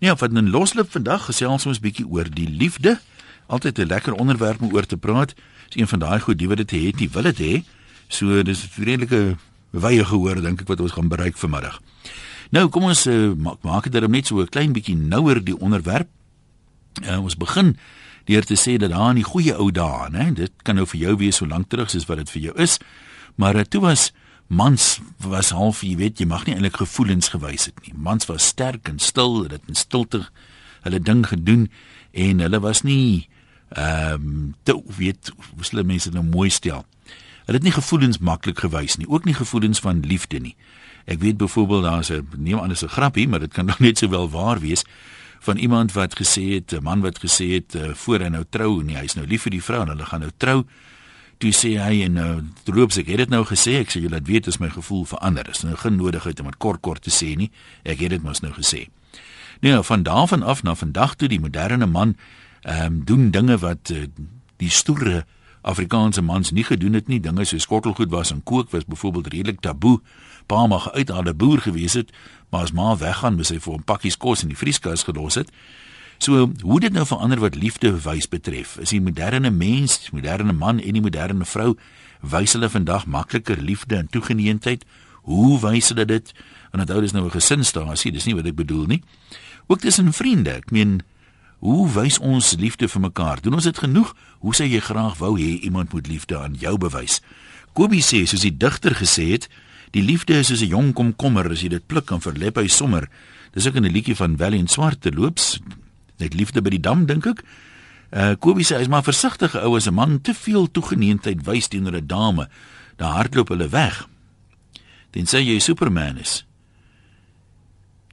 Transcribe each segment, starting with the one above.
Ja, van 'n loslip vandag gesels ons bietjie oor die liefde. Altyd 'n lekker onderwerp om oor te praat. Is een van daai goed die wat dit het, die wil dit hê. So dis 'n redelike wye gehoor dink ek wat ons gaan bereik vanmiddag. Nou kom ons uh, maak maak dit net so 'n klein bietjie nouer die onderwerp. Uh, ons begin deur te sê dat daar in die goeie ou dae, né, dit kan nou vir jou wees so lank terug soos wat dit vir jou is, maar uh, toe was mans was half, jy weet, jy mag nie eintlik gevoelens gewys het nie. Mans was sterk en stil, het dit in stilte hulle ding gedoen en hulle was nie ehm um, te weet hoe hulle mense nou mooi stel. Hulle het nie gevoelens maklik gewys nie, ook nie gevoelens van liefde nie. Ek weet byvoorbeeld daar's 'n neem anders 'n grappie, maar dit kan nog net sowel waar wees van iemand wat gesê het, 'n man wat gesê het uh, voor hy nou trou, nee, hy's nou lief vir die vrou en hulle gaan nou trou toe sê hy en nou droop ek het dit nou gesê ek sê jy laat weet as my gevoel verander. Is nou geen nodigheid om dit kort kort te sê nie. Ek het dit mos nou gesê. Nee van daarvan af na vandag toe die moderne man ehm um, doen dinge wat uh, die stoere Afrikaanse mans nie gedoen het nie. Dinge soos skottelgoed was en kook was byvoorbeeld redelik taboe. Pa mag uit 'n boer gewees het maar as ma weggaan moes hy vir 'n pakkies kos in die vrieskas gelos het So hoe dit nou verander wat liefde wys betref. Is die moderne mens, die moderne man en die moderne vrou wys hulle vandag makliker liefde en toegeneentheid? Hoe wys hulle dit? En onthou dis nou 'n gesinsstasie, dis nie wat ek bedoel nie. Ook tussen vriende. Ek meen hoe wys ons liefde vir mekaar? Doen ons dit genoeg? Hoe sê jy graag wou hê iemand moet liefde aan jou bewys? Kobie sê soos die digter gesê het, die liefde is soos 'n jong komkommer, as jy dit pluk en verlep hy sommer. Dis ook in 'n liedjie van Valley en Swart te loops net liefde by die dam dink ek. Uh Kobie sê hy's maar versigtige ou as 'n man te veel toegeneentheid wys teenoor 'n dame, dan hardloop hulle weg. Dan sê jy Superman is.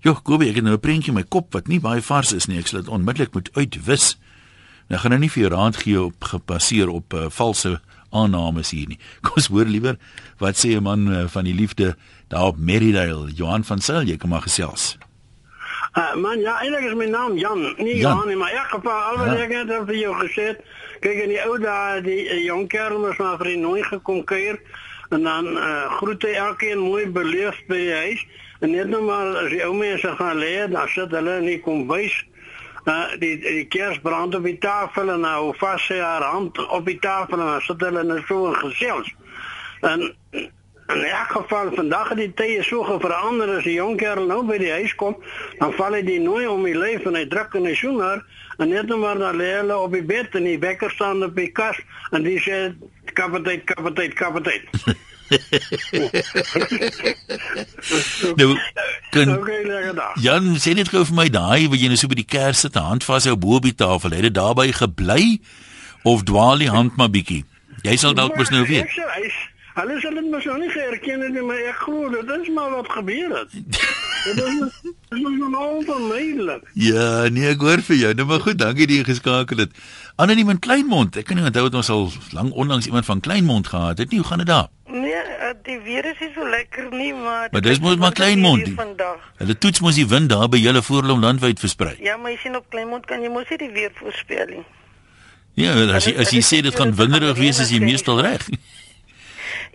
Jo, Kobie, ek het nou 'n prentjie in my kop wat nie baie vars is nie. Ek sal dit onmiddellik moet uitwis. Nou gaan nou nie vir jou raad gee op gebaseer op uh, valse aannames hier nie. Kom ons hoor liewer wat sê 'n man uh, van die liefde daar op Merrydale, Johan van Sail, jy kom maar gesels. Uh, man, ja, eintlik is my naam Jan. Nie Jan, Jan maar ek gepa al wat ja. ek het vir jou gesê. Kyk in die ou dae, die uh, jong kerel moes maar vir die nooi gekom kuier en dan uh, groete elkeen mooi beleef by die huis. En net nou maar as die ou mense gaan lê, dan sit hulle in die kombuis. Uh, die die kers brand op die tafel en nou vas sy haar hand op die tafel en dan sit hulle net so gesels. En In elk geval vandag het die tye so verander as die jong kerel nou by die huis kom, dan val hy die nooi om die lyf en hy druk hy soen haar en net nou maar dan lê hulle op die bed en die wekker staan op die kas en die sê kapiteit kapiteit kapiteit. nou kan Jan sê net gou vir my daai wat jy nou so by die kers sit, hand vas jou bo op die tafel, het dit daarbey gebly of dwaal die hand maar bietjie? Jy sal dalk mos nou weet. Sê Hulle sal dit mos nou nie herken nie, maar ek glo dit is maar wat gebeur het. Dit is dit is nog onvermydelik. Ja, nee, ek hoor vir jou. Nou maar goed, dankie dat jy geskakel het. Anoniem in Kleinmond. Ek kan nie onthou dat ons al lank onlangs iemand van Kleinmond gehad het nie. Hoe gaan dit daar? Nee, eh, die weer is nie so lekker nie, maar Maar dis mos maar Kleinmond. Hulle toets mos die wind daar by julle voorlom landwyd versprei. Ja, maar jy sien op Kleinmond kan jy mos nie die weer voorspel nie. Ja, as jy as jy sê dit gaan winderig wees, is jy meestal reg.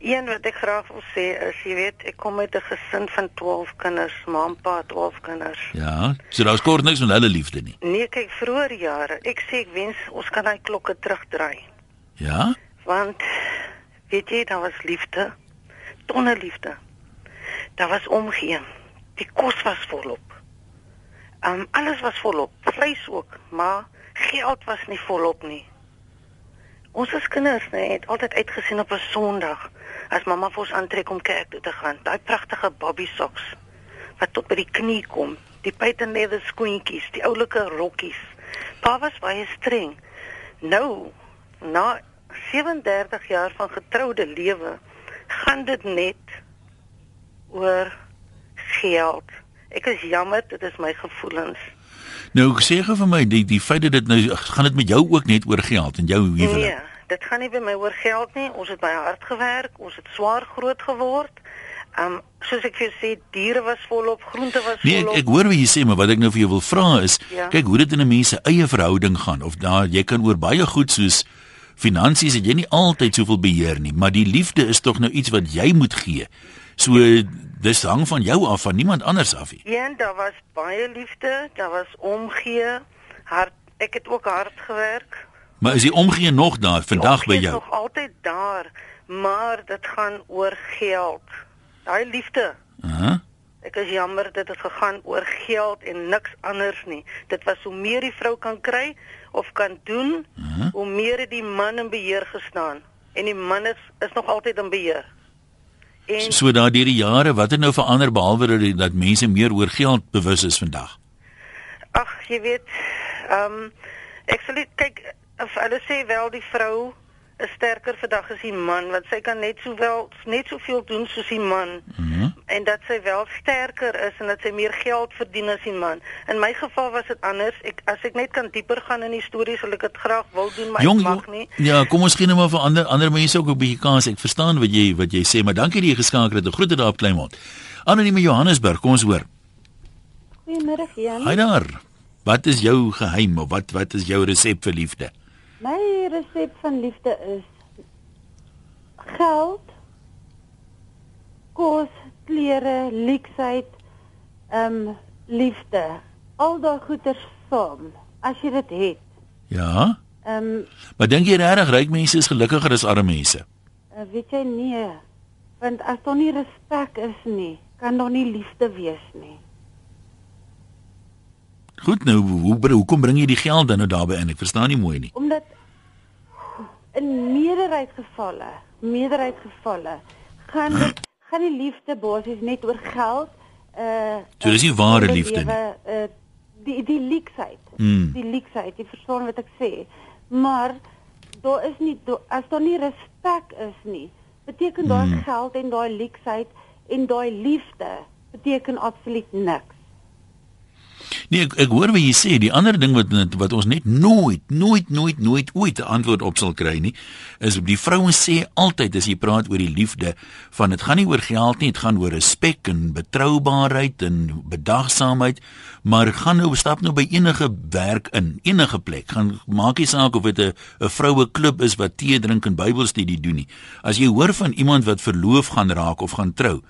Een wat ek graag wil sê is, jy weet, ek kom uit 'n gesin van 12 kinders, ma en pa 12 kinders. Ja, so daar's kort niks van hulle liefde nie. Nee, kyk, vroeër jare, ek sê ek wens ons kan daai klokke terugdraai. Ja? Want weet jy, daar was liefde, tonne liefde. Daar was omgee. Die kos was volop. Um alles was volop, vleis ook, maar geld was nie volop nie. Ons as kinders nee, het altyd uitgesien op 'n Sondag as mamma vir ons aantrek om kerk toe te gaan. Daai pragtige bobby socks wat tot by die knie kom, die patent leather skoentjies, die oulike rokkies. Pa was baie streng. Nou, na 37 jaar van getroude lewe, gaan dit net oor geld. Ek is jammer, dit is my gevoelens. Nou sê gou vir my die die feit dat dit nou gaan dit met jou ook net oor geld en jou huwelik. Nee, dit gaan nie by my oor geld nie. Ons het baie hard gewerk, ons het swaar groot geword. Um, soos ek vir jou sê, diere was volop, groente was volop. Nee, ek, ek hoor wat jy sê, maar wat ek nou vir jou wil vra is, ja. kyk hoe dit in 'n mens se eie verhouding gaan of daar jy kan oor baie goed soos finansies het jy nie altyd soveel beheer nie, maar die liefde is tog nou iets wat jy moet gee. So dis hang van jou af, van niemand anders af nie. Een, daar was baie liefde, daar was omgee, hard. Ek het ook hard gewerk. Maar is die omgee nog daar vandag by Omgee is jou? nog altyd daar, maar dit gaan oor geld. Daai liefde. Aha. Ek is jammer dit het gegaan oor geld en niks anders nie. Dit was hoe meer die vrou kan kry of kan doen, Aha. hoe meer het die man in beheer gestaan. En die man is is nog altyd in beheer. En So daar deur die jare, wat het nou verander behalwe dat dat mense meer oor geld bewus is vandag? ag, jy weet, ehm um, ek net kyk of hulle sê wel die vrou is sterker vandag as die man want sy kan net sowel net soveel doen soos die man. Mhm. en dat sy wel sterker is en dat sy meer geld verdien as die man. In my geval was dit anders. Ek as ek net kan dieper gaan in die storie sal ek dit graag wil doen, maar Jong, ek mag nie. ja, kom ons gee nou maar vir ander ander mense ook 'n bietjie kans. Ek verstaan wat jy wat jy sê, maar dankie dat jy geskakel het. 'n Groete daar op Kleinmond. Anonieme Johannesburg, kom ons hoor. Goeiemiddag Jan. Hi daar. Wat is jou geheim of wat wat is jou resep vir liefde? My resep van liefde is geld, kos, klere, leksheid, ehm um, liefde. Al daai goeder saam as jy dit het. Ja. Ehm um, Maar dink jy regtig ryk mense is gelukkiger as arme mense? uh, weet jy nee, want as daar nie respek is nie, kan daar nie liefde wees nie. Goed nou, hoe hoe hoekom bring jy die geld dan nou daarbey in? Ek verstaan nie mooi nie. Omdat in meerderheid gevalle, meerderheid gevalle gaan dit gaan die liefde basies net oor geld. Uh So dis nie ware uh, liefde nie. lewe, Uh, die die leksheid. Mm. Die leksheid, jy verstaan wat ek sê. Maar daar is nie daar- as daar nie respek is nie, beteken daai Mm. geld en daai leksheid en daai liefde beteken absoluut niks. Nee, ek, ek hoor wat jy sê. Die ander ding wat wat ons net nooit, nooit, nooit, nooit ooit 'n antwoord op sal kry nie, is die vrouens sê altyd as jy praat oor die liefde van dit gaan nie oor geld nie, dit gaan oor respek en betroubaarheid en bedagsaamheid, maar gaan nou stap nou by enige werk in, enige plek. Gaan maak nie saak of dit 'n 'n vroue klub is wat tee drink en Bybelstudie doen nie. As jy hoor van iemand wat verloof gaan raak of gaan trou,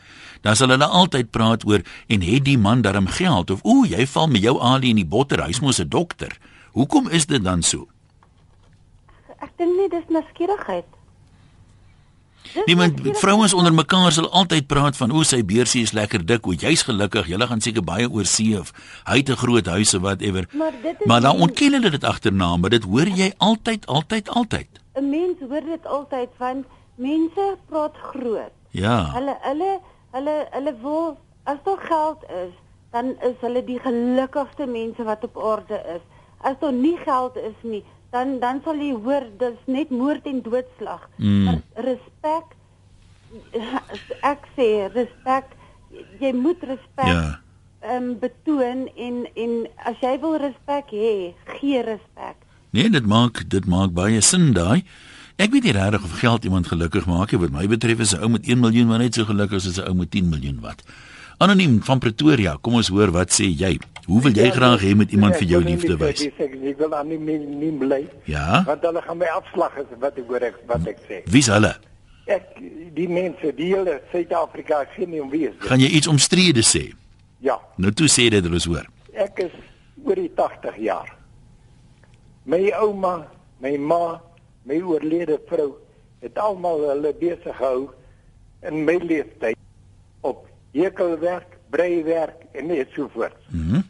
dan sal hulle altyd praat oor en het die man darm geld of ooh jy val met jou alie in die botter hy's mos 'n dokter. Hoekom is dit dan so? Ek dink nie dis nuuskierigheid. Niemand nuuskierigheid. vrouens onder mekaar sal altyd praat van o sy beursie is lekker dik, o jy's gelukkig, julle gaan seker baie oor see of hy het 'n groot huis of whatever. Maar Maar dan ontken hulle dit agterna, maar dit hoor jy altyd, altyd, altyd. 'n Mens hoor dit altyd van mense praat groot. Ja. Hulle hulle hulle hulle wil as daar geld is, dan is hulle die gelukkigste mense wat op aarde is. As daar nie geld is nie, dan dan sal jy hoor dis net moord en doodslag. Mm. Maar respek ek sê respek jy moet respek Ja. ehm betoon en en as jy wil respek hê, gee respek. Nee, dit maak dit maak baie sin daai. Ek weet nie regtig of geld iemand gelukkig maak nie. Wat my betref is 'n ou met 1 miljoen maar net so gelukkig as 'n ou met 10 miljoen wat. Anoniem van Pretoria, kom ons hoor wat sê jy? Hoe wil jy graag hê met iemand vir jou liefde wys? Ek ek wil aan nie nie, bly. Ja. Want hulle gaan my afslag is wat ek hoor ek wat ek sê. Wie's hulle? Ek die mense, die hele Suid-Afrika, sien nie om wie is dit. Gaan jy iets omstrede sê? Ja, Nou toe sê dit ons hoor. ek is oor die 80 jaar. My ouma, my ma, my oorlede vrou het almal hulle besig gehou in my lewenstyd hekelwerk, breiwerk en net so voort. Mm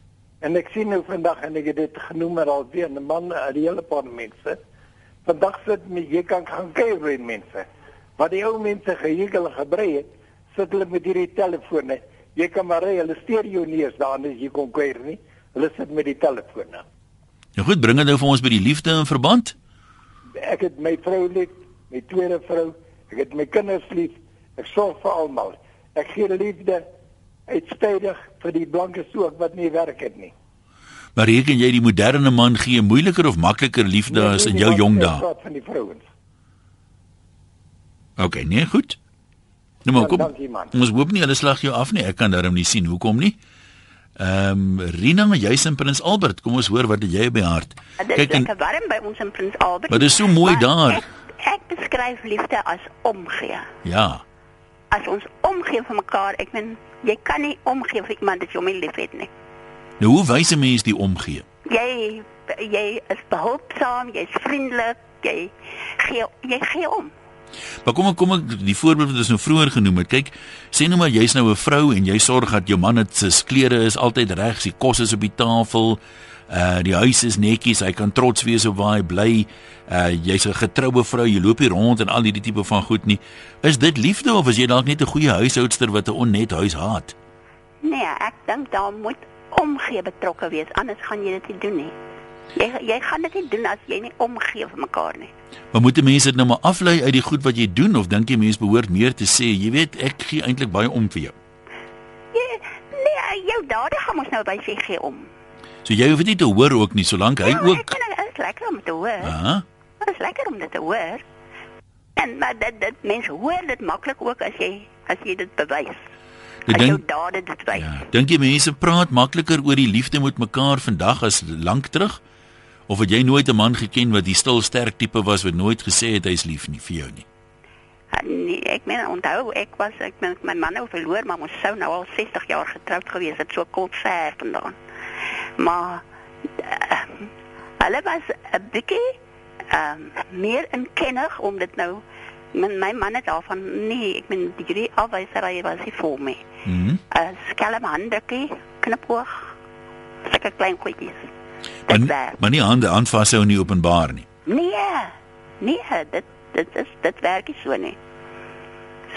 En ek sien nou vandag en ek het dit genoem maar alweer 'n man, 'n hele paar mense. Vandag sit my jy kan gaan kyk by mense. Wat die ou mense gehekel gebrei het, sit hulle met hierdie telefone. Jy kan maar ry, hulle stereo nie eens daar as jy kon kuier nie. Hulle sit met die telefone. Nou goed, bring dit nou vir ons by die liefde in verband. Ek het my vrou lief, my tweede vrou, ek het my kinders lief. Ek sorg vir almal. Ek gee liefde uitstydig vir die blankes ook wat nie werk het nie. Maar reken jy die moderne man gee moeiliker of makliker liefde Nee, as in jou jong dae? praat van die vrouens. OK, nee, goed. Nou maar Ja, kom. dankie. Ons hoop nie hulle slag jou af nie. Ek kan daarom nie sien hoekom nie. Ehm um, Rina, jy's in Prins Albert. Kom ons hoor wat jy by hart. Dit is warm by ons in Prins Albert. Maar dit is so mooi Maar daar. Ek, ek beskryf liefde as omgee. Ja. As ons omgee vir mekaar, ek meen jy kan nie omgee vir iemand wat jy nie liefhet nie. Nou hoe wys 'n mens die omgee? Jy jy is behulpsaam, jy's vriendelik, jy gee jy gee om. Maar kom ek kom ek die voorbeeld wat ons nou vroeër genoem het. Kyk, sê nou maar jy's nou 'n vrou en jy sorg dat jou man se klere is altyd reg, sy kos is op die tafel, uh die huis is netjies, hy kan trots wees op waar hy bly. Uh jy's 'n getroue vrou, jy loop hier rond en al hierdie tipe van goed nie. Is dit liefde of is jy dalk net 'n goeie huishoudster wat 'n onnet huis haat? Nee, ek dink daar moet omgee betrokke wees, anders gaan jy dit nie doen nie. Jy jy gaan dit nie doen as jy nie omgee vir mekaar nie. Maar moet mense dit nou maar aflei uit die goed wat jy doen of dink jy mense behoort meer te sê, jy weet, ek gee eintlik baie om vir jou. Jy nee, jou dade gaan ons nou by sê gee om. So jy hoef dit nie te hoor ook nie, solank hy ja, ook vind dit is lekker om te hoor. Aha. Dit is lekker om dit te hoor. En maar dit dit mense hoor dit maklik ook as jy as jy dit bewys. Ek dink dade dit wys. ja, dink jy mense praat makliker oor die liefde met mekaar vandag as lank terug? Of het jy nooit 'n man geken wat die stil sterk tipe was wat nooit gesê het hy's lief nie vir jou nie? Nee, ek meen onthou ek was ek met my man nou verloor, maar ons sou nou al 60 jaar getroud gewees het, so kort ver vandaan. Maar uh, hulle was 'n bietjie ehm meer inkennig om dit nou my, my man het daarvan nee, ek meen die drie afwysery was nie vir my. Mhm. 'n uh, Skelm handdrukkie, knipoog, sulke klein goedjies. Maar, Dit werk. maar nie hande aanvashou nie openbaar nie. Nee. Nee, dit dit is dit werk nie so nie.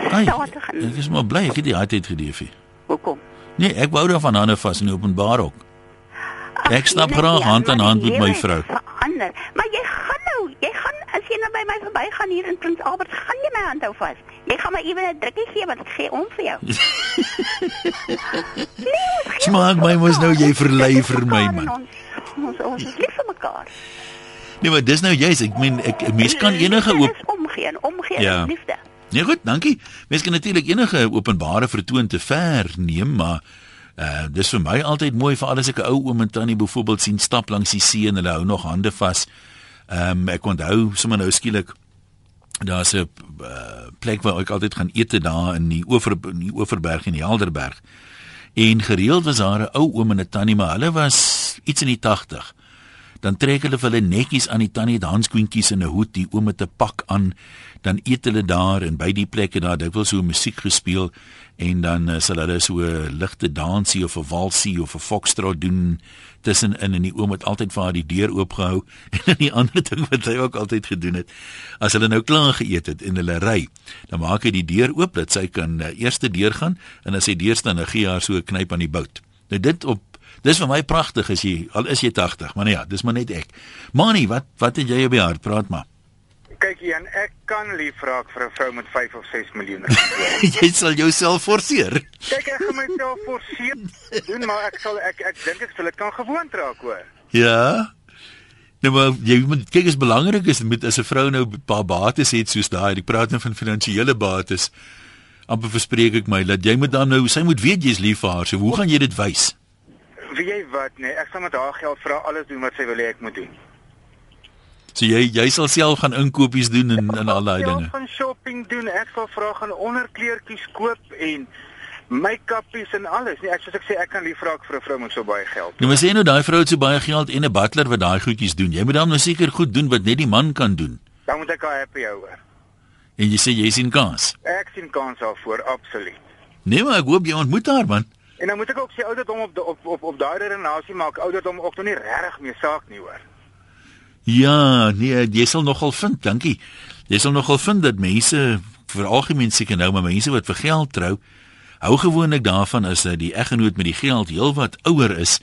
Statig ek is maar bly ek het die hardheid gedeefie. hoekom? Nee, ek wou daarvan hande vas in openbaar ook. Ek stap graag hand aan hand met my vrou. Verander. Maar jy gaan nou, jy gaan as jy nou by my verbygaan hier in Prins Albert, gaan jy my hand hou vas. Jy gaan my ewen 'n drukkie gee want ek gee om vir jou. nee, Smaak my mos nou, jy verlei vir my, man. Ons ons, ons is lief vir mekaar. Nee, maar dis nou juist, ek meen ek 'n mens kan enige oop omgee en omgee Ja. liefde. Nee goed, dankie. Mens kan natuurlik enige openbare vertoon te ver neem, maar uh dis vir my altyd mooi vir alles ek 'n ou oom en tannie byvoorbeeld sien stap langs die see en hulle hou nog hande vas. Ehm um, ek onthou sommer nou skielik daar's 'n uh, plek waar ek altyd gaan eet daar in die Oever in die Oeverberg en die Helderberg. En gereeld was daar 'n ou oom en 'n tannie, maar hulle was iets in die 80 dan trek hulle hulle netjies aan die tannie het handskoentjies en 'n hoed, die oom met 'n pak aan, dan eet hulle daar en by die plekke daar dikwels so musiek gespeel en dan uh, sal hulle so 'n ligte dansie of 'n walsie of 'n foxtrot doen tussenin en die oom het altyd vir haar die deur oopgehou en dan die ander ding wat hy ook altyd gedoen het as hulle nou klaar geëet het en hulle ry dan maak hy die deur oop dat sy kan uh, eers deur gaan en as hy deur staan dan gee haar so 'n knyp aan die bout nou dit op Dis vir my pragtig as jy al is jy 80, maar nee ja, dis maar net ek. Mani, wat wat het jy op die hart? Praat maar. Kyk hier, en ek kan lief raak vir 'n vrou met 5 of 6 miljoen. jy sal jouself forceer. Kyk, ek gaan myself forceer doen, maar ek sal ek ek dink ek sal dit kan gewoond raak hoor. Ja. Nou maar jy moet kyk is belangrik is met as 'n vrou nou 'n paar bates het soos daai, ek praat nou van finansiële bates. amper verspreek ek my dat jy moet dan nou sy moet weet jy's lief vir haar. So hoe gaan jy dit wys? Wie jy wat nee, ek sal met haar geld vra alles doen wat sy wil hê ek moet doen. So jy jy sal self gaan inkopies doen en en al daai dinge. van shopping doen. Ek sal vra gaan onderkleertjies koop en make-upies en alles. Nee, ek soos ek sê ek kan lief raak vir 'n vrou met so baie geld. Nou maar sê nou daai vrou het so baie geld en 'n butler wat daai goedjies doen. Jy moet dan nou seker goed doen wat net die man kan doen. Dan moet ek haar happy hou hoor. En jy sê jy sien kans. Ek sien kans daarvoor, absoluut. Nee maar ek hoop jy ontmoet haar man. En dan moet ek ook sê ouderdom op de, op op op daai redenasie maak ouderdom ook nog nie regtig meer saak nie hoor. Ja, nee, jy sal nogal vind, dankie. Jy sal nogal vind dat mense vir algemeen seker nou, maar mense wat vir geld trou, hou gewoonlik daarvan as dat die eggenoot met die geld heelwat ouer is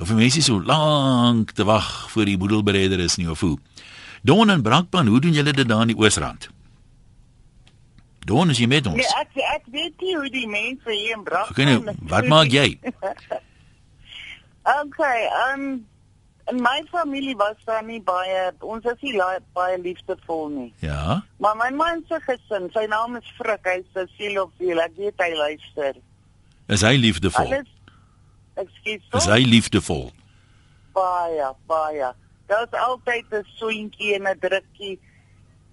of vir mense so lank te wag voor die boedelbereder is nie of hoe. Don en Brakpan, hoe doen julle dit daar in die Oosrand? Don, is jy met ons? Nee, ek ek weet nie hoe die mense hier in Brakpan. Okay, nou, wat maak jy? Okay, um in my familie was daar nie baie ons is nie baie liefdevol nie. Ja. Maar my man se gesin, sy naam is Frik, hy's 'n sielofeel. Ek weet hy luister. Is hy liefdevol? Alles Ekskuus. Is hy liefdevol? baie baie. Daar's altyd 'n soentjie en 'n drukkie.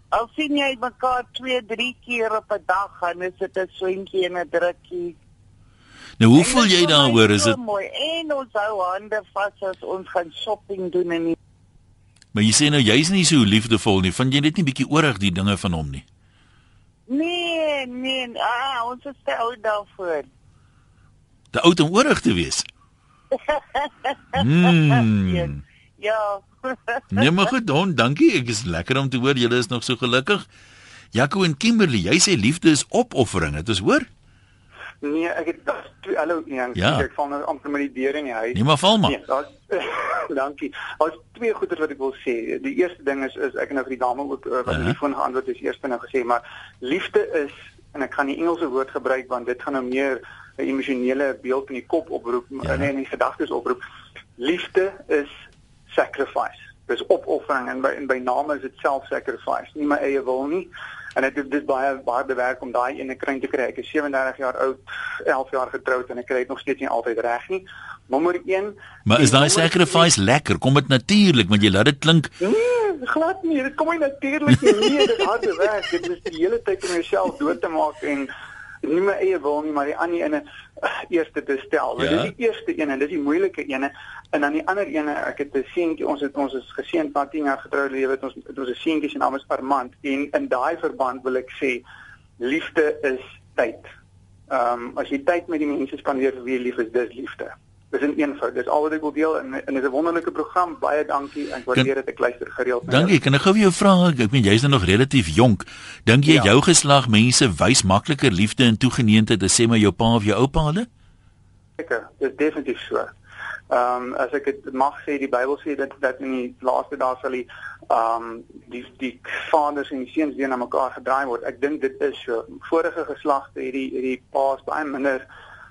Al sien jy mekaar 2, 3 keer op 'n dag, dan is dit 'n swentjie en 'n drukkie. Nou hoe voel jy daaroor? Is dit mooi? En ons hou hande vas as ons gaan shopping doen en nie. Maar jy sê nou jy's nie so liefdevol nie. Vind jy dit nie bietjie oorig die dinge van hom nie? Nee, nee, ah, ons is te oud daarvoor. Te oud om oorig te wees. Mm. Ja. nee, maar goed, dan dankie. Ek is lekker om te hoor julle is nog so gelukkig. Jaco en Kimberley, jy sê liefde is opoffering, dit is hoor? Nee, ek het daar's twee hallo nee, Ja. ek val nou amper met die deur in die huis. Nee, maar val maar. Nee, daar's dankie. Daar's twee goeie wat ek wil sê. Die eerste ding is is ek het nou vir die dame ook uh, wat uh -huh. die foon geantwoord het, is eers nou gesê, maar liefde is en ek gaan die Engelse woord gebruik want dit gaan nou meer 'n emosionele beeld in die kop oproep Ja. ja. en in die gedagtes oproep. Liefde is sacrifice. Dis opoffering en by en by name is dit self-sacrifice. Nie my eie wil nie. En dit is baie harde werk om daai ene kring te kry. Ek is 37 jaar oud, 11 jaar getroud en ek kry dit nog steeds nie altyd reg nie. Nommer 1. Maar is daai sacrifice lekker? Kom dit natuurlik want jy laat dit klink Nee, glad nie. Dit kom nie natuurlik nie. Nee, dit harde werk. Dit is die hele tyd om jouself dood te maak en nie my eie wil nie, maar die ander ene eerste te stel. Ja. Dit is die eerste een en dis die moeilike ene. En dan die ander ene, ek het 'n seentjie, ons het ons is geseënd na 10 jaar getroud lewe, het ons het ons 'n seentjie se naam is Armand en in daai verband wil ek sê liefde is tyd. Ehm um, as jy tyd met die mense spandeer vir wie jy lief is, dis liefde. Dis 'n eenvoud. Dis al wat ek wil deel en en dit is 'n wonderlike program. Baie dankie. Ek waardeer dit. Ek luister gereeld. Dankie, kan ek gou vir jou vra? Ek meen jy's nou nog relatief jonk. Dink jy Ja. jou geslag mense wys makliker liefde en toegeneentheid as sê maar jou pa of jou oupa hulle? Seker, dis definitief so. Ehm um, as ek dit mag sê, die Bybel sê dat dat in die laaste dae sal die ehm um, die die vaders en die seuns weer na mekaar gedraai word. Ek dink dit is so. Vorige geslagte het die het die paas baie minder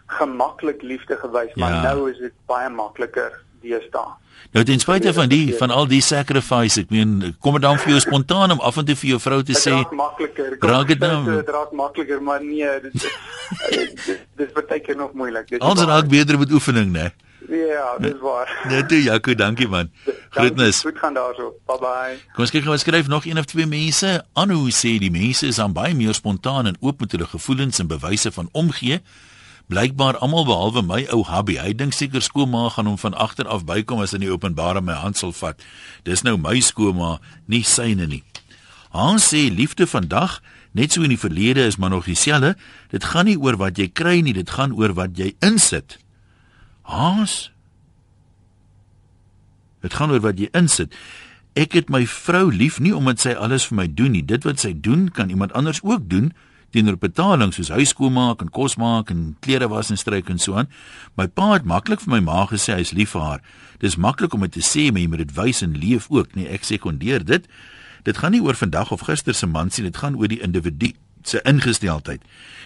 gemaklik liefde gewys, maar Ja. nou is dit baie makliker deesdae. Nou ten spyte van die van al die sacrifice, ek meen, kom dit dan vir jou spontaan om af en toe vir jou vrou te Dit sê, raak makliker. raak dit nou- Dit raak makliker, maar nee, dit dit dis baie keer nog moeilik. Dis ons raak beter met oefening, né? Ja, dis waar. Net toe Jaco, dankie man. Groetnis. Goed gaan daarso. Bye bye. Kom ons kyk gou wat skryf nog een of twee mense. Anu sê die mense is dan baie meer spontaan en oop met hulle gevoelens en bewyse van omgee. Blykbaar almal behalwe my ou hubby. Hy dink seker skoolma gaan hom van agter af bykom as hy in die openbare my hand sal vat. Dis nou my skoolma, nie syne nie. Hans sê liefde vandag, net so in die verlede is maar nog dieselfde. Dit gaan nie oor wat jy kry nie, dit gaan oor wat jy insit. Hans Dit gaan oor wat jy insit. Ek het my vrou lief nie omdat sy alles vir my doen nie. Dit wat sy doen, kan iemand anders ook doen teenoor betaling soos huis skoonmaak en kos maak en klere was en stryk en so aan. My pa het maklik vir my ma gesê hy is lief vir haar. Dis maklik om dit te sê, maar jy moet dit wys en leef ook, nee, ek sekondeer dit. Dit gaan nie oor vandag of gister se man sien, dit gaan oor die individu se ingesteldheid.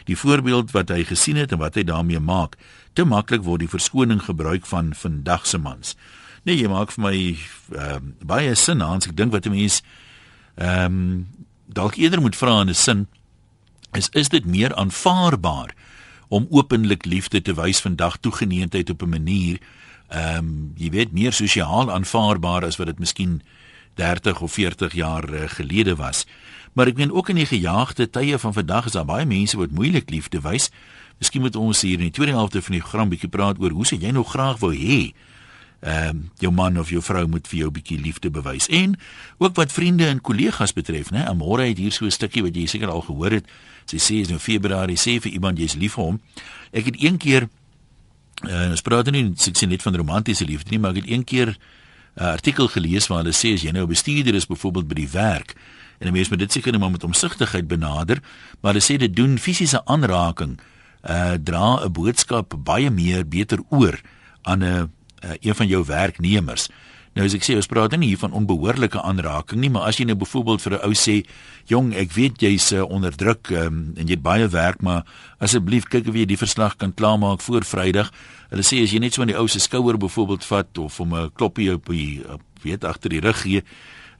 Die voorbeeld wat hy gesien het en wat hy daarmee maak. Te maklik word die verskoning gebruik van vandag se mans. Nee, jy maak vir my ehm um, baie sin Hans. Ek dink wat 'n mens ehm um, dalk eerder moet vra in 'n sin is is dit meer aanvaarbaar om openlik liefde te wys vandag toegeneentheid op 'n manier ehm um, jy weet meer sosiaal aanvaarbaar as wat dit miskien 30 of 40 jaar uh, gelede was. Maar ek meen ook in die gejaagde tye van vandag is daar baie mense wat moeilik liefde wys. Miskien moet ons hier in die tweede helfte van die program bietjie praat oor hoe sê jy nou graag wou hê ehm um, jou man of jou vrou moet vir jou 'n bietjie liefde bewys. En ook wat vriende en kollegas betref, né? Amore het hier so 'n stukkie wat jy seker al gehoor het. Sy sê is nou Februarie sê vir iemand jy's lief vir hom. Ek het een keer uh, ons praat nie ek sê net van romantiese liefde nie, maar ek het een keer 'n uh, artikel gelees waar hulle sê as jy nou 'n bestuurder is byvoorbeeld by die werk en 'n mens moet dit seker net met omsigtigheid benader, maar hulle sê dit doen fisiese aanraking uh dra 'n boodskap baie meer beter oor aan 'n uh, een van jou werknemers. Nou as ek sê ons praat nie hier van onbehoorlike aanraking nie, maar as jy nou byvoorbeeld vir 'n ou sê, "Jong, ek weet jy's uh, onder druk um, en jy het baie werk, maar asseblief kyk of jy die verslag kan klaarmaak voor Vrydag." Hulle sê as jy net so aan die ou se skouer byvoorbeeld vat of hom 'n kloppie op die op, weet agter die rug gee,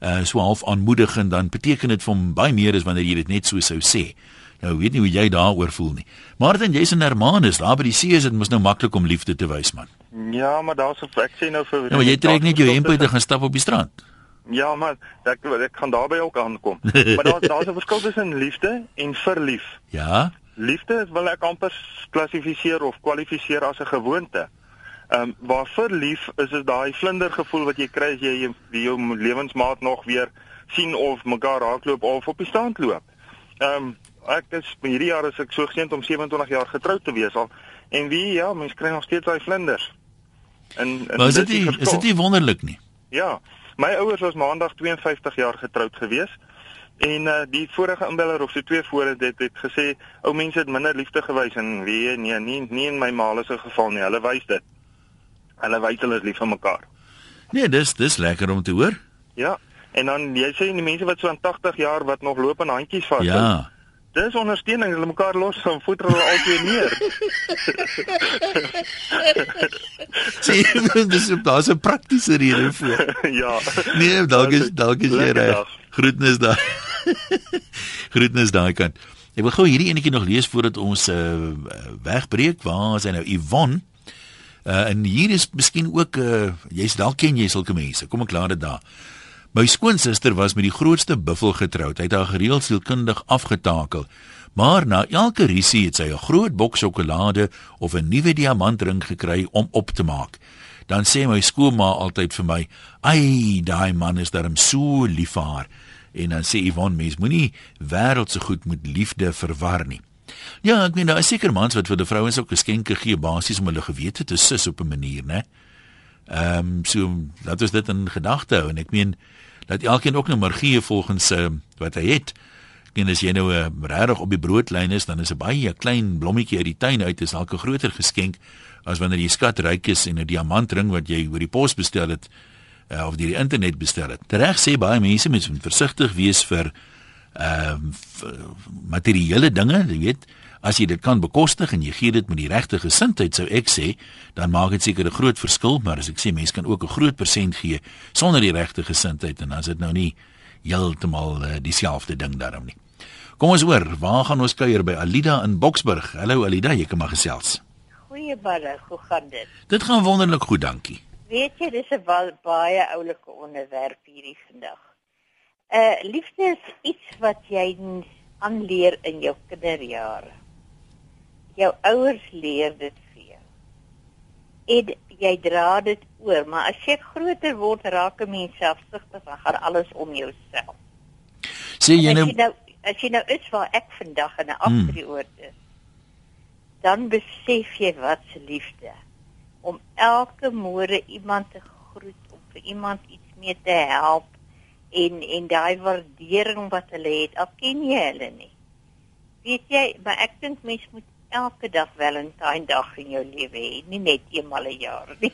uh, so half aanmoedigend, dan beteken dit vir hom baie meer as wanneer jy dit net so sou sê. Nou weet nie hoe jy daaroor voel nie. Martin, jy's in Hermanus, daar by die see is dit mos nou maklik om liefde te wys, man. Ja, maar daar's ek sê nou vir Ja, maar jy trek net jou hemp uit en gaan stap op die strand. Ja, maar ek ek gaan daarby ook aankom. maar daar daar's 'n verskil tussen liefde en verlief. Ja. Liefde wil ek amper klassifiseer of kwalifiseer as 'n gewoonte. Ehm um, waar verlief is is daai vlindergevoel wat jy kry as jy jou, jou lewensmaat nog weer sien of mekaar raakloop of op die strand loop. Ehm um, ek is hierdie jaar is ek so geseënd om 27 jaar getroud te wees al en wie ja, mens kry nog steeds daai vlinders. En, en is dit nie, is dit nie wonderlik nie? Ja. My ouers was maandag 52 jaar getroud gewees. En uh, die vorige inbeller of so twee voor dit het gesê ou mense het minder liefde gewys en wie nee nie nie in my maal se geval nie. Hulle wys dit. Hulle wys hulle is lief vir mekaar. Nee, dis dis lekker om te hoor. Ja. En dan jy sê die mense wat so aan 80 jaar wat nog loop en handjies vas. Ja. Dis ondersteuning, hulle mekaar los van voet hulle altyd neer. Sien, dis daar's 'n praktiese rede vir. ja. Nee, dalk is dalk is jy reg. Groetnis daar. Groetnis daai kant. Ek wil gou hierdie enetjie nog lees voordat ons uh, wegbreek. Waar is hy nou? Yvonne. Uh, en hier is miskien ook uh, jy's dalk ken jy sulke mense. Kom ek laat dit daar. My skoonsister was met die grootste buffel getroud. Hy het haar gereeld sielkundig afgetakel. Maar na elke risie het sy 'n groot boks sjokolade of 'n nuwe diamantring gekry om op te maak. Dan sê my skoolma altyd vir my: "Ai, daai man is darm so lief vir haar." En dan sê Yvonne mens moenie wêreldse goed met liefde verwar nie. Ja, ek meen daar is seker mans wat vir die vrouens ook geskenke gee basies om hulle gewete te sus op 'n manier, né? Ehm um, so laat ons dit in gedagte hou en ek meen dat elkeen ook nou maar gee volgens uh, wat hy het. En as jy nou uh, regtig op die broodlyn is, dan is 'n baie klein blommetjie uit die tuin uit is dalk 'n groter geskenk as wanneer jy skatryk is en 'n diamantring wat jy oor die pos bestel het uh, of deur die internet bestel het. Reg sê baie mense moet versigtig wees vir ehm uh, materiële dinge, jy weet, as jy dit kan bekostig en jy gee dit met die regte gesindheid sou ek sê, dan maak dit seker 'n groot verskil, maar as ek sê mense kan ook 'n groot persent gee sonder die regte gesindheid en dan is dit nou nie heeltemal uh, dieselfde ding daarom nie. Kom ons hoor, waar gaan ons kuier by Alida in Boksburg? Hallo Alida, jy kan maar gesels. Goeiemôre, hoe gaan dit? Dit gaan wonderlik goed, dankie. Weet jy, dis 'n baie oulike onderwerp hierdie vandag. Uh liefde is iets wat jy aanleer in jou kinderjare jou ouers leer dit vir jou. En jy dra dit oor, maar as jy groter word, raak 'n mens selfsugtig en gaan alles om jouself. Sê jy nou as jy nou as jy nou is waar ek vandag in 'n afdrieoord hmm. is, dan besef jy wat se liefde om elke môre iemand te groet, om vir iemand iets mee te help en en daai waardering wat hulle het, al ken jy hulle nie. Weet jy, maar ek dink mens moet elke dag Valentine dag in jou lewe hê, nie net eenmal 'n jaar nie.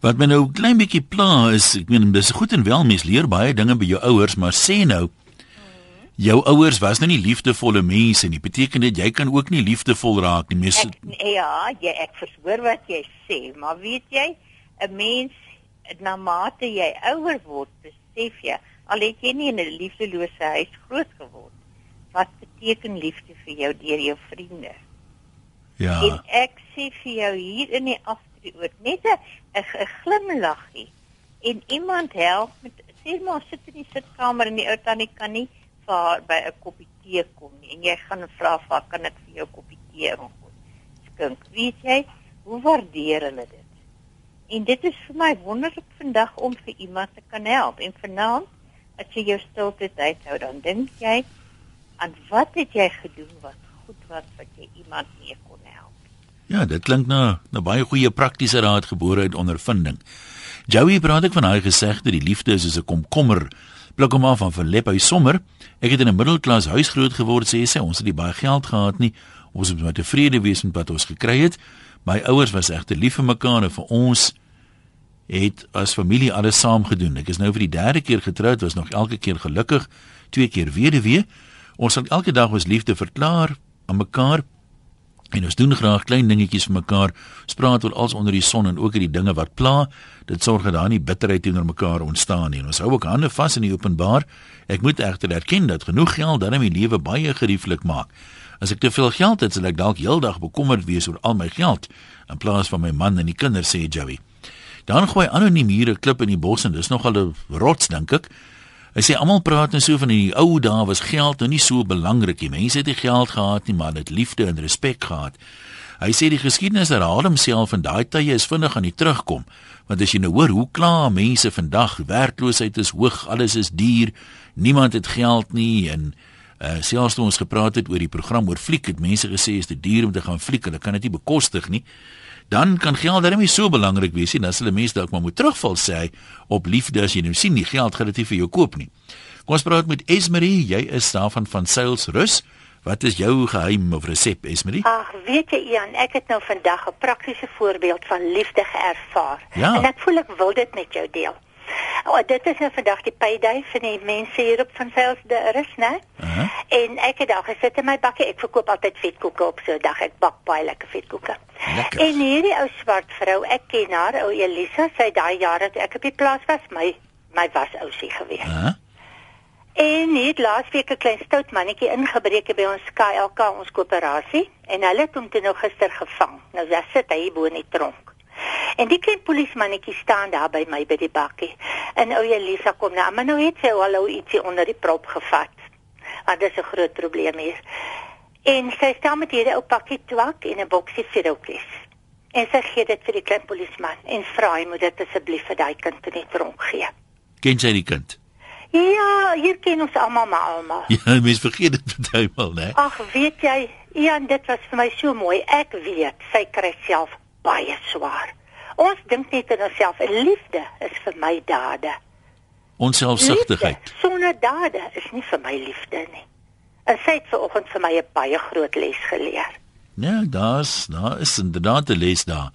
Wat my nou klein bietjie pla is, ek meen dis goed en wel mens leer baie dinge by jou ouers, maar sê nou jou ouers was nou nie liefdevolle mense nie. Beteken dit jy kan ook nie liefdevol raak nie. Mes ek, Ja, jy ek vershoor wat jy sê, maar weet jy, 'n mens na mate jy ouer word, besef jy, al het jy nie in 'n liefdelose huis groot geword, wat beteken liefde vir jou deur jou vriende? Ja. En ek sê vir jou hier in die afdrieoort net 'n glimlaggie en iemand help met sê maar sit in die sitkamer en die ou tannie kan nie vir haar by 'n koppie tee kom nie en jy gaan vra vir kan ek vir jou koppie tee skink. Weet jy hoe waardeer hulle dit? En dit is vir my wonderlik vandag om vir iemand te kan help en vanaand as jy jou stilte uithou dan dink jy aan wat het jy gedoen wat goed was wat jy iemand mee Ja, dit klink na 'n baie goeie praktiese raad gebore uit ondervinding. Joey praat ek van hy gesegde die liefde is soos 'n komkommer. Pluk hom af van verlep hy sommer. Ek het in 'n middelklas huis groot geword sê sy, ons het nie baie geld gehad nie. Ons het met tevrede wees met wat ons gekry het. My ouers was egter lief vir mekaar en vir ons het as familie alles saam gedoen. Ek is nou vir die derde keer getroud, was nog elke keer gelukkig, twee keer weduwee. Ons sal elke dag ons liefde verklaar aan mekaar En ons doen graag klein dingetjies vir mekaar. Ons praat oor alles onder die son en ook oor die dinge wat pla. Dit sorg dat daar nie bitterheid teenoor mekaar ontstaan nie. En ons hou ook hande vas in die openbaar. Ek moet egter erken dat genoeg geld dan my lewe baie gerieflik maak. As ek te veel geld het, sal ek dalk heeldag bekommerd wees oor al my geld in plaas van my man en die kinders, sê Joey. Dan gooi anoniem hier 'n klip in die bos en dis nogal 'n rots dink ek. Hy sê almal praat nou so van in die ou dae was geld nou nie so belangrik nie. Mense het nie geld gehad nie, maar het liefde en respek gehad. Hy sê die geskiedenis herhaal homself en daai tye is vinnig aan die terugkom. Want as jy nou hoor hoe kla mense vandag, werkloosheid is hoog, alles is duur, niemand het geld nie en uh selfs toe ons gepraat het oor die program oor fliek, het mense gesê is dit duur om te gaan fliek, hulle kan dit nie bekostig nie dan kan geld darem nie so belangrik wees nie. Dan sal 'n mens dalk maar moet terugval sê hy op liefde as jy nou sien die geld gaan dit nie vir jou koop nie. Kom ons praat met Esmerie, jy is daarvan van Sales Rus. Wat is jou geheim of resep, Esmerie? Ag, weet jy Ian, ek het nou vandag 'n praktiese voorbeeld van liefde geervaar ja. en ek voel ek wil dit met jou deel. Oh, dit is nou vandag die payday vir die mense hier op van Vels de Rus, né? Uh -huh. En ek het daar gesit in my bakkie. Ek verkoop altyd vetkoeke op so 'n dag. Ek bak baie lekker vetkoeke. Lekker. En hierdie ou swart vrou, ek ken haar, ou Elisa, sy daai jare toe ek op die plaas was, my my was ousie gewees. Uh -huh. En net laasweek 'n klein stout mannetjie ingebreek by ons KLK ons koöperasie en hulle het hom toe nou gister gevang. Nou daar sit hy bo in die tronk. En die klein polismannetjie staan daar by my by die bakkie. En ou Elisa kom nou, maar nou het sy al ou ietsie onder die prop gevat. Want dis 'n groot probleem hier. En sy staan met hierdie ou pakkie twak en 'n boksie siropies. En sy gee dit vir die klein polisman en vra hy moet dit asseblief vir daai kind in die tronk gee. Ken jy die kind? Ja, hier ken ons almal maar almal. Ja, mens vergeet dit partymal, né? Ag, weet jy, Ian, dit was vir my so mooi. Ek weet sy kry self baie swaar. Ons dink net aan onsself. Liefde is vir my dade. Onselfsugtigheid. Liefde Sonder dade is nie vir my liefde nie. En sy het vanoggend vir my 'n baie groot les geleer. Ja, daar's daar is inderdaad 'n les daar.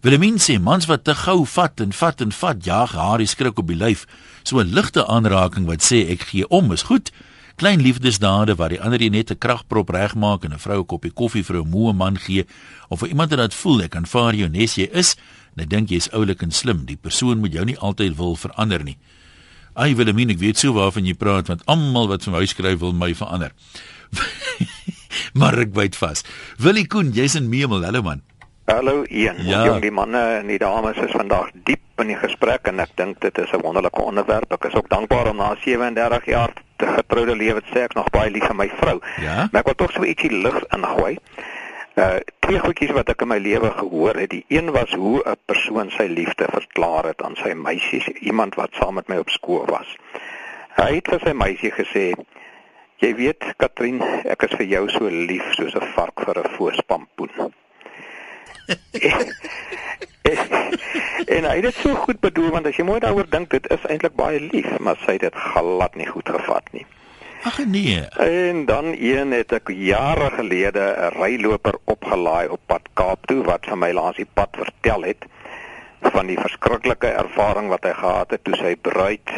Willemien sê mans wat te gou vat en vat en vat, jaag haar die skrik op die lyf. So 'n ligte aanraking wat sê ek gee om is goed. Klein liefdesdade waar die ander net 'n kragprop regmaak en 'n vrou 'n koppie koffie vir 'n moe man gee of vir iemand wat voel ek aanvaar jou nes jy is en ek dink jy's oulik en slim. Die persoon moet jou nie altyd wil verander nie. Ai Willemien, ek weet so waarvan jy praat want almal wat vir my skryf wil my verander. maar ek byt vas. Willie Koen, jy's in Memel, hallo man. Hallo Ian. Ja. Jong, die manne en die dames is vandag diep in die gesprek en ek dink dit is 'n wonderlike onderwerp. Ek is ook dankbaar om na 37 jaar te getroude lewe te sê ek nog baie lief vir my vrou. Ja. Maar ek wil tog so ietsie lig ingooi. Uh twee goedjies wat ek in my lewe gehoor het. Die een was hoe 'n persoon sy liefde verklaar het aan sy meisies, iemand wat saam met my op skool was. Hy het vir sy meisie gesê: "Jy weet, Katrien, ek is vir jou so lief soos 'n vark vir 'n voorspampoen." en hy het dit so goed bedoel want as jy mooi daaroor dink, dit is eintlik baie lief, maar sy het dit glad nie goed gevat nie. Ag nee. En dan een het ek jare gelede 'n ryloper opgelaai op pad Kaap toe wat vir my langs die pad vertel het van die verskriklike ervaring wat hy gehad het toe sy bruid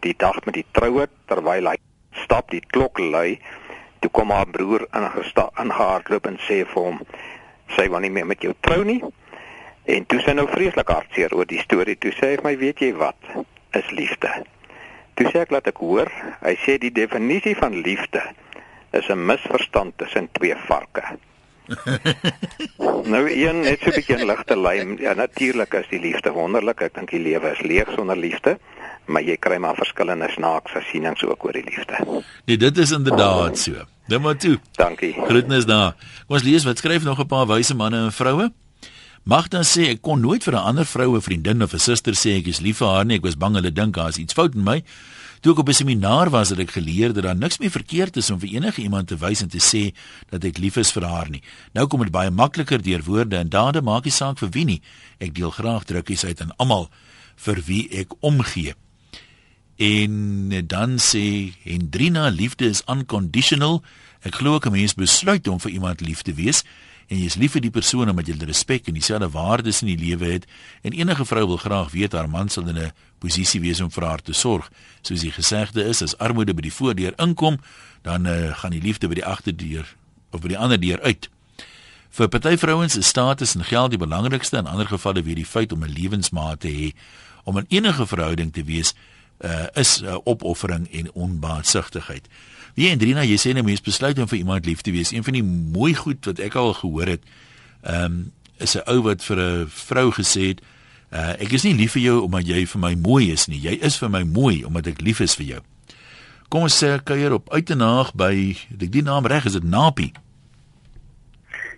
die dag met die troue terwyl hy stap die klok lui toe kom haar broer ingehardloop en sê vir hom sy wil nie meer met jou trou nie. En toe sy nou vreeslik hartseer oor die storie toe sê hy my weet jy wat? Is liefde toe sê ek laat ek hoor hy sê die definisie van liefde is 'n misverstand tussen twee varke nou een net so 'n bietjie in ligte lyn. Ja, natuurlik is die liefde wonderlik. Ek dink die lewe is leeg sonder liefde, maar jy kry maar verskillende snaakse sienings ook oor die liefde. Nee, dit is inderdaad so. Nou maar toe. Dankie. Groetnis daar. Kom ons lees wat skryf nog 'n paar wyse manne en vroue. Magda sê ek kon nooit vir 'n ander vroue vriendin of 'n suster sê ek is lief vir haar nie. Ek was bang hulle dink daar is iets fout met my. Toe ek op 'n seminar was, het ek geleer dat daar niks meer verkeerd is om vir enige iemand te wys en te sê dat ek lief is vir haar nie. Nou kom dit baie makliker deur woorde en dade maak nie saak vir wie nie. Ek deel graag drukkies uit aan almal vir wie ek omgee. En dan sê Hendrina, liefde is unconditional. Ek glo 'n mens besluit om vir iemand lief te wees en jy is lief vir die persoon omdat jy respek en dieselfde waardes in die lewe het en enige vrou wil graag weet haar man sal in 'n posisie wees om vir haar te sorg. Soos die gesegde is, as armoede by die voordeur inkom, dan uh, gaan die liefde by die agterdeur of by die ander deur uit. Vir party vrouens is status en geld die belangrikste, in ander gevalle weer die feit om 'n lewensmaat te hê. Om in enige verhouding te wees uh, is 'n uh, opoffering en onbaatsigtigheid. Wie Andrina, jy sê 'n mens besluit om vir iemand lief te wees. Een van die mooi goed wat ek al gehoor het, ehm um, is 'n ou wat vir 'n vrou gesê het, Uh ek is nie lief vir jou omdat jy vir my mooi is nie. Jy is vir my mooi omdat ek lief is vir jou. Kom ons sê kuier op uitenaag by ek die naam reg is dit Napi.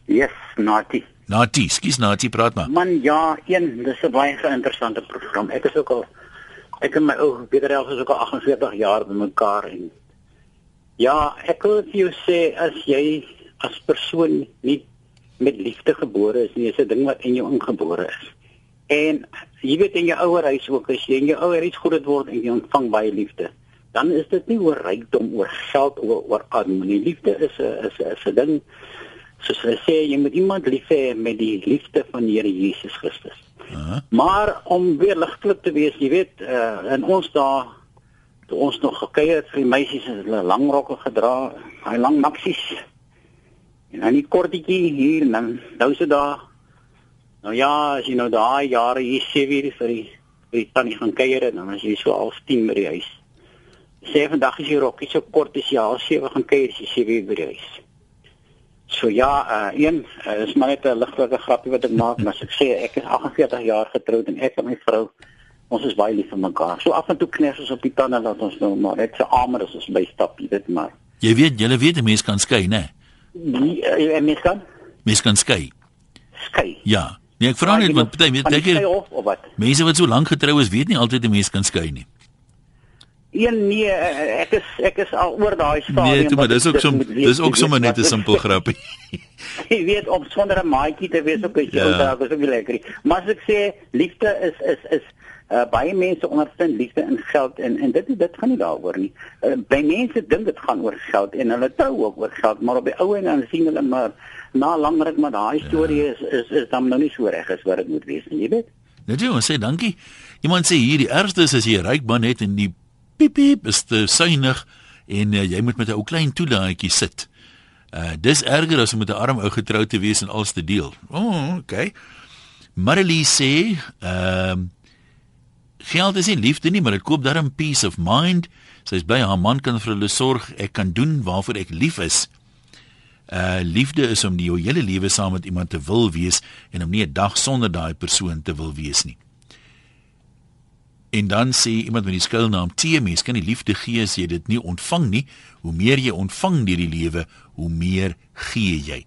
Yes, Nati. Nati, skus Nati, praat maar. Man ja, een, dis 'n baie interessante program. Ek is ook al ek en my ou Pieter Elf is ook al 48 jaar bymekaar en ja, ek wil vir jou sê as jy as persoon nie met liefde gebore is nie, is 'n ding wat in jou ingebore is. En jy weet in jou ouer huis ook as jy in jou ouer huis groot word en jy ontvang baie liefde, dan is dit nie oor rykdom, oor geld, oor, oor armoede. Liefde is 'n is 'n is 'n ding soos hulle sê jy moet iemand lief hê met die liefde van die Here Jesus Christus. Uh -huh. Maar om weer ligtelik te wees, jy weet, uh, in ons dae toe ons nog gekuier het vir die meisies het hulle lang rokke gedra, daai lang maksies. En dan die kortetjie hier en dan nou se daar. Nou ja, as jy nou daai jare hier sê weer vir die vir die tannie gaan kuier en dan as jy so al 10 by die huis. Sê vandag is die rokkie so kort as jy al 7 gaan kuier, jy sê weer by die huis. So ja, uh, een uh, is maar net 'n ligtelike grappie wat ek maak, maar ek sê ek is 48 jaar getroud en ek en my vrou ons is baie lief vir mekaar. So af en toe kners ons op die tande dat ons nou maar net so amer as ons by stap, jy weet maar. Jy weet, jy weet 'n mens kan skei, né? Die uh, mens kan Mens kan skei. skei. Ja. Nee, ek vra net want party Kan jy dink jy of wat? mense wat so lank getrou is, weet nie altyd 'n mens kan skei nie. Een nee, ek is ek is al oor daai stadium. Nee, toe, maar dis ook so dis ook sommer net 'n simpel grappie. Jy weet om sonder 'n maatjie te wees ook as jy Ja. onthou, is ook nie lekker nie. Maar as ek sê liefde is is is uh, baie mense ondervind liefde in geld en en dit dit gaan nie daaroor nie. Uh, by mense dink dit gaan oor geld en hulle trou ook oor geld, maar op die ou en dan sien hulle maar na langer maar daai storie is is is dan nou nie so reg as wat dit moet wees nie, jy weet. Net jy sê dankie. Iemand sê hier die ergste is as jy 'n ryk man het en die piep piep is te suinig en uh, jy moet met 'n ou klein toelaatjie sit. Uh dis erger as om met 'n arm ou getroud te wees en alles te deel. O, oh, okay. Marilee sê, ehm uh, geld is nie liefde nie, maar dit koop darm peace of mind. Sy is bly haar man kan vir hulle sorg. Ek kan doen waarvoor ek lief is. Uh liefde is om die jou hele lewe saam met iemand te wil wees en om nie 'n dag sonder daai persoon te wil wees nie. En dan sê iemand met die skuilnaam T mens kan nie liefde gee as jy dit nie ontvang nie. Hoe meer jy ontvang deur die lewe, hoe meer gee jy.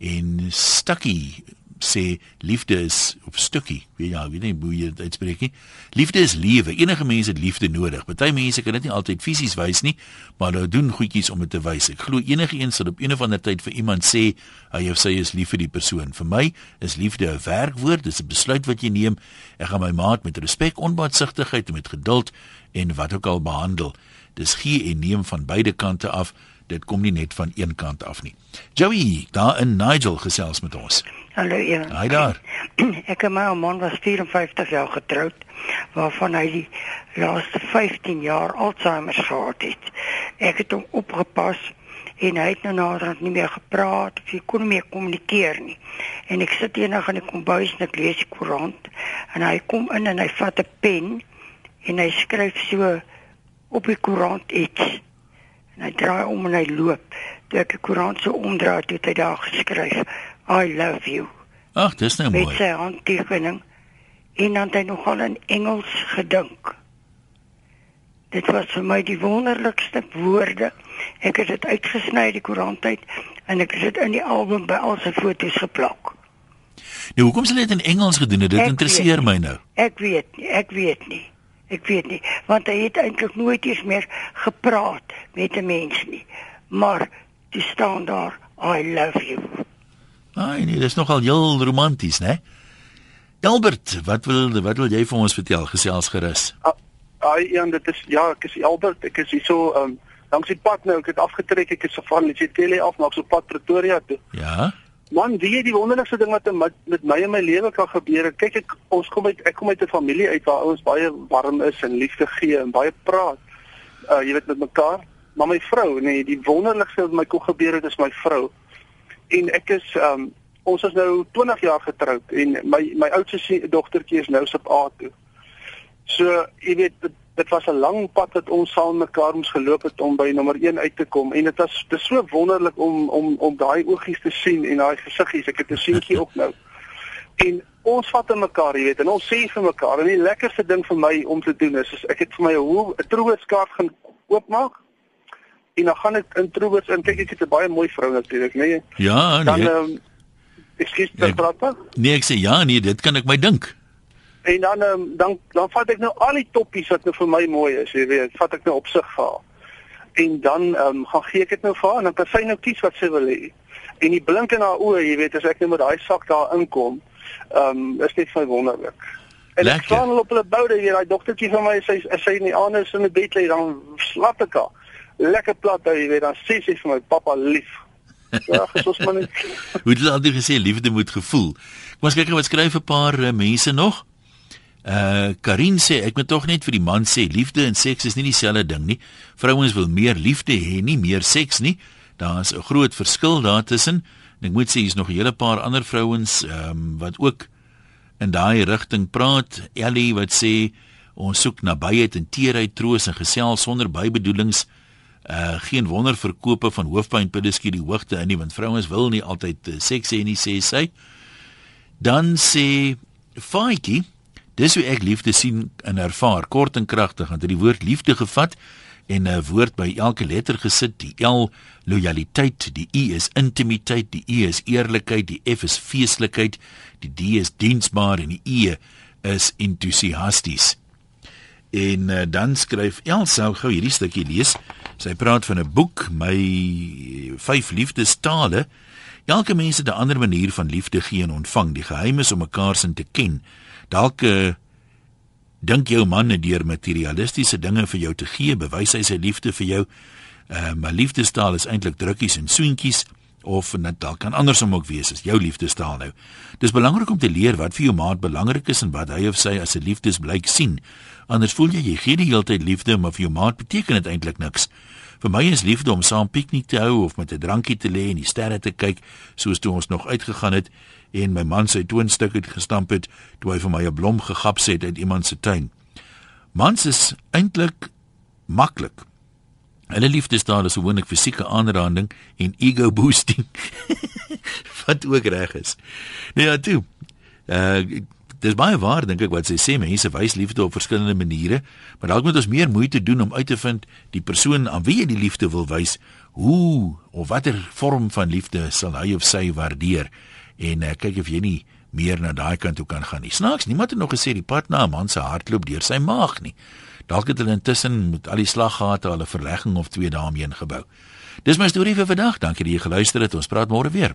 En Stukkie sê liefde is op stukkie. Weet jy, weet nie hoe jy dit uitspreek nie. Liefde is lewe. Enige mens het liefde nodig. Party mense kan dit nie altyd fisies wys nie, maar hulle doen goedjies om dit te wys. Ek glo enige een sal op een of ander tyd vir iemand sê hy of sy is lief vir die persoon. Vir my is liefde 'n werkwoord, dis 'n besluit wat jy neem. Ek gaan my maat met respek, onbaatsigtigheid en met geduld en wat ook al behandel. Dis gee en neem van beide kante af. Dit kom nie net van een kant af nie. Joey, daar in Nigel gesels met ons. Hallo Ewan. Hi daar. Ek en my man was 54 jaar getroud waarvan hy die laaste 15 jaar Alzheimer gehad het. Ek het hom opgepas en hy het nou naderhand nie meer gepraat of hy kon nie meer kommunikeer nie. En ek sit eendag in die kombuis en ek lees die koerant en hy kom in en hy vat 'n pen en hy skryf so op die koerant iets. En hy draai om en hy loop. Toe ek die koerant so omdraai, het hy daar geskryf I love you Ag, dis nou met mooi. sy handtekening en dan het hy nogal in Engels gedink. Dit was vir my die wonderlikste woorde. Ek het dit uitgesny uit die koerant uit en ek het dit in die album by al sy foto's geplak. Nou, hoekom sê jy dit in Engels gedoen het? Dit Ek interesseer weet my nou. Ek weet nie, ek weet nie. Ek weet nie, want hy het eintlik nooit eens meer gepraat met 'n mens nie. Maar toe staan daar I love you. Ai nee, dis nogal heel romanties, né? Albert, wat wil wat wil jy vir ons vertel? Gesels gerus. Ai, ja, dit is ja, ek is Albert. Ek is hierso um langs die pad nou. Ek het afgetrek. Ek is van Letsitele af na so pad Pretoria toe. Ja. Man, wie jy die wonderlikste ding wat met, met my in my lewe kan gebeur. Kyk ek ons kom uit ek kom uit 'n familie uit waar ouens baie warm is en liefde gee en baie praat. Uh jy weet met mekaar. Maar my vrou, nee, die wonderlikste wat my kon gebeur het is my vrou. En ek is um ons is nou 20 jaar getroud en my my oudste dogtertjie is nou op A toe. So, jy weet dit, dit was 'n lang pad wat ons saam mekaar moes geloop het om by nommer 1 uit te kom en dit was dit so wonderlik om om om daai oogies te sien en daai gesiggies. Ek het 'n seentjie ook nou. En ons vat in mekaar, jy weet, en ons sê vir mekaar en die lekkerste ding vir my om te doen is, is ek het vir my 'n troostkaart gaan oopmaak en dan gaan ek in Troos in kyk ek het 'n baie mooi vrou natuurlik, né? Nee? Ja, nee. Dan ehm um, ekskuus, nee, praat Nee, ek sê ja, nee, dit kan ek my dink. En dan um, dan dan vat ek nou al die toppies wat nou vir my mooi is, jy weet, vat ek nou op sig vir haar. En dan ehm um, gaan gee ek dit nou vir haar en dan kan sy nou kies wat sy wil hê. En die blink in haar oë, jy weet, as ek nou met daai sak daar inkom, ehm um, is net vir wonderlik. En Lekker. ek slaan op hulle boude hier, daai dogtertjie van my, sy sy in die aande is in die bed lê, dan slap ek haar lekker plat hy weet dan sê sy vir my pappa lief. Ja, gesos man. Hoe het die gesê liefde moet gevoel. Kom ons kyk wat skryf 'n paar uh, mense nog. Uh Karin sê ek moet tog net vir die man sê liefde en seks is nie dieselfde ding nie. Vrouens wil meer liefde hê, nie meer seks nie. Daar's 'n groot verskil daartussen. En ek moet sê hier's nog 'n hele paar ander vrouens ehm um, wat ook in daai rigting praat. Ellie wat sê ons soek nabyheid en teerheid, troos en gesels sonder bybedoelings. Uh geen wonder verkope van hoofpynpille skiet die hoogte in nie want vrouens wil nie altyd uh, seks hê nie sê sy. Dan sê Faitjie, dis hoe ek liefde sien en ervaar, kort en kragtig, want dit die woord liefde gevat en 'n woord by elke letter gesit, die L lojaliteit, die I is intimiteit, die E is eerlikheid, die F is feeslikheid, die D is diensbaar en die E is entoesiasties. En uh, dan skryf Elsa gou hierdie stukkie lees. Sy praat van 'n boek, my vyf liefdestale. Elke mens het 'n ander manier van liefde gee en ontvang. Die geheim is om mekaar se te ken. Dalk uh, dink jou man net deur materialistiese dinge vir jou te gee, bewys hy sy liefde vir jou. Uh, my liefdestaal is eintlik drukkies en soentjies of net dalk kan andersom ook wees as jou liefdestaal nou. Dis belangrik om te leer wat vir jou maat belangrik is en wat hy of sy as 'n liefdesblyk sien. Anders voel jy jy gee die hele tyd liefde, maar vir jou maat beteken dit eintlik niks. Vir my is liefde om saam piknik te hou of met 'n drankie te lê en die sterre te kyk, soos toe ons nog uitgegaan het en my man sy toonstuk het gestamp het toe hy vir my 'n blom gegaps het uit iemand se tuin. Mans is eintlik maklik. Hulle liefdestaal is gewoonlik fisieke aanranding en ego boosting. Wat ook reg is. Nou ja, toe. Uh dis baie waar dink ek wat sy sê mense wys liefde op verskillende maniere, maar dalk moet ons meer moeite doen om uit te vind die persoon aan wie jy die liefde wil wys, hoe of watter vorm van liefde sal hy of sy waardeer en uh, kyk of jy nie meer na daai kant toe kan gaan nie. Snaaks, niemand het nog gesê die pad na 'n man se hart loop deur sy maag nie. Dalk het hulle intussen met al die slaggate al 'n verlegging of twee daarmee ingebou. Dis my storie vir vandag. Dankie dat jy geluister het. Ons praat môre weer.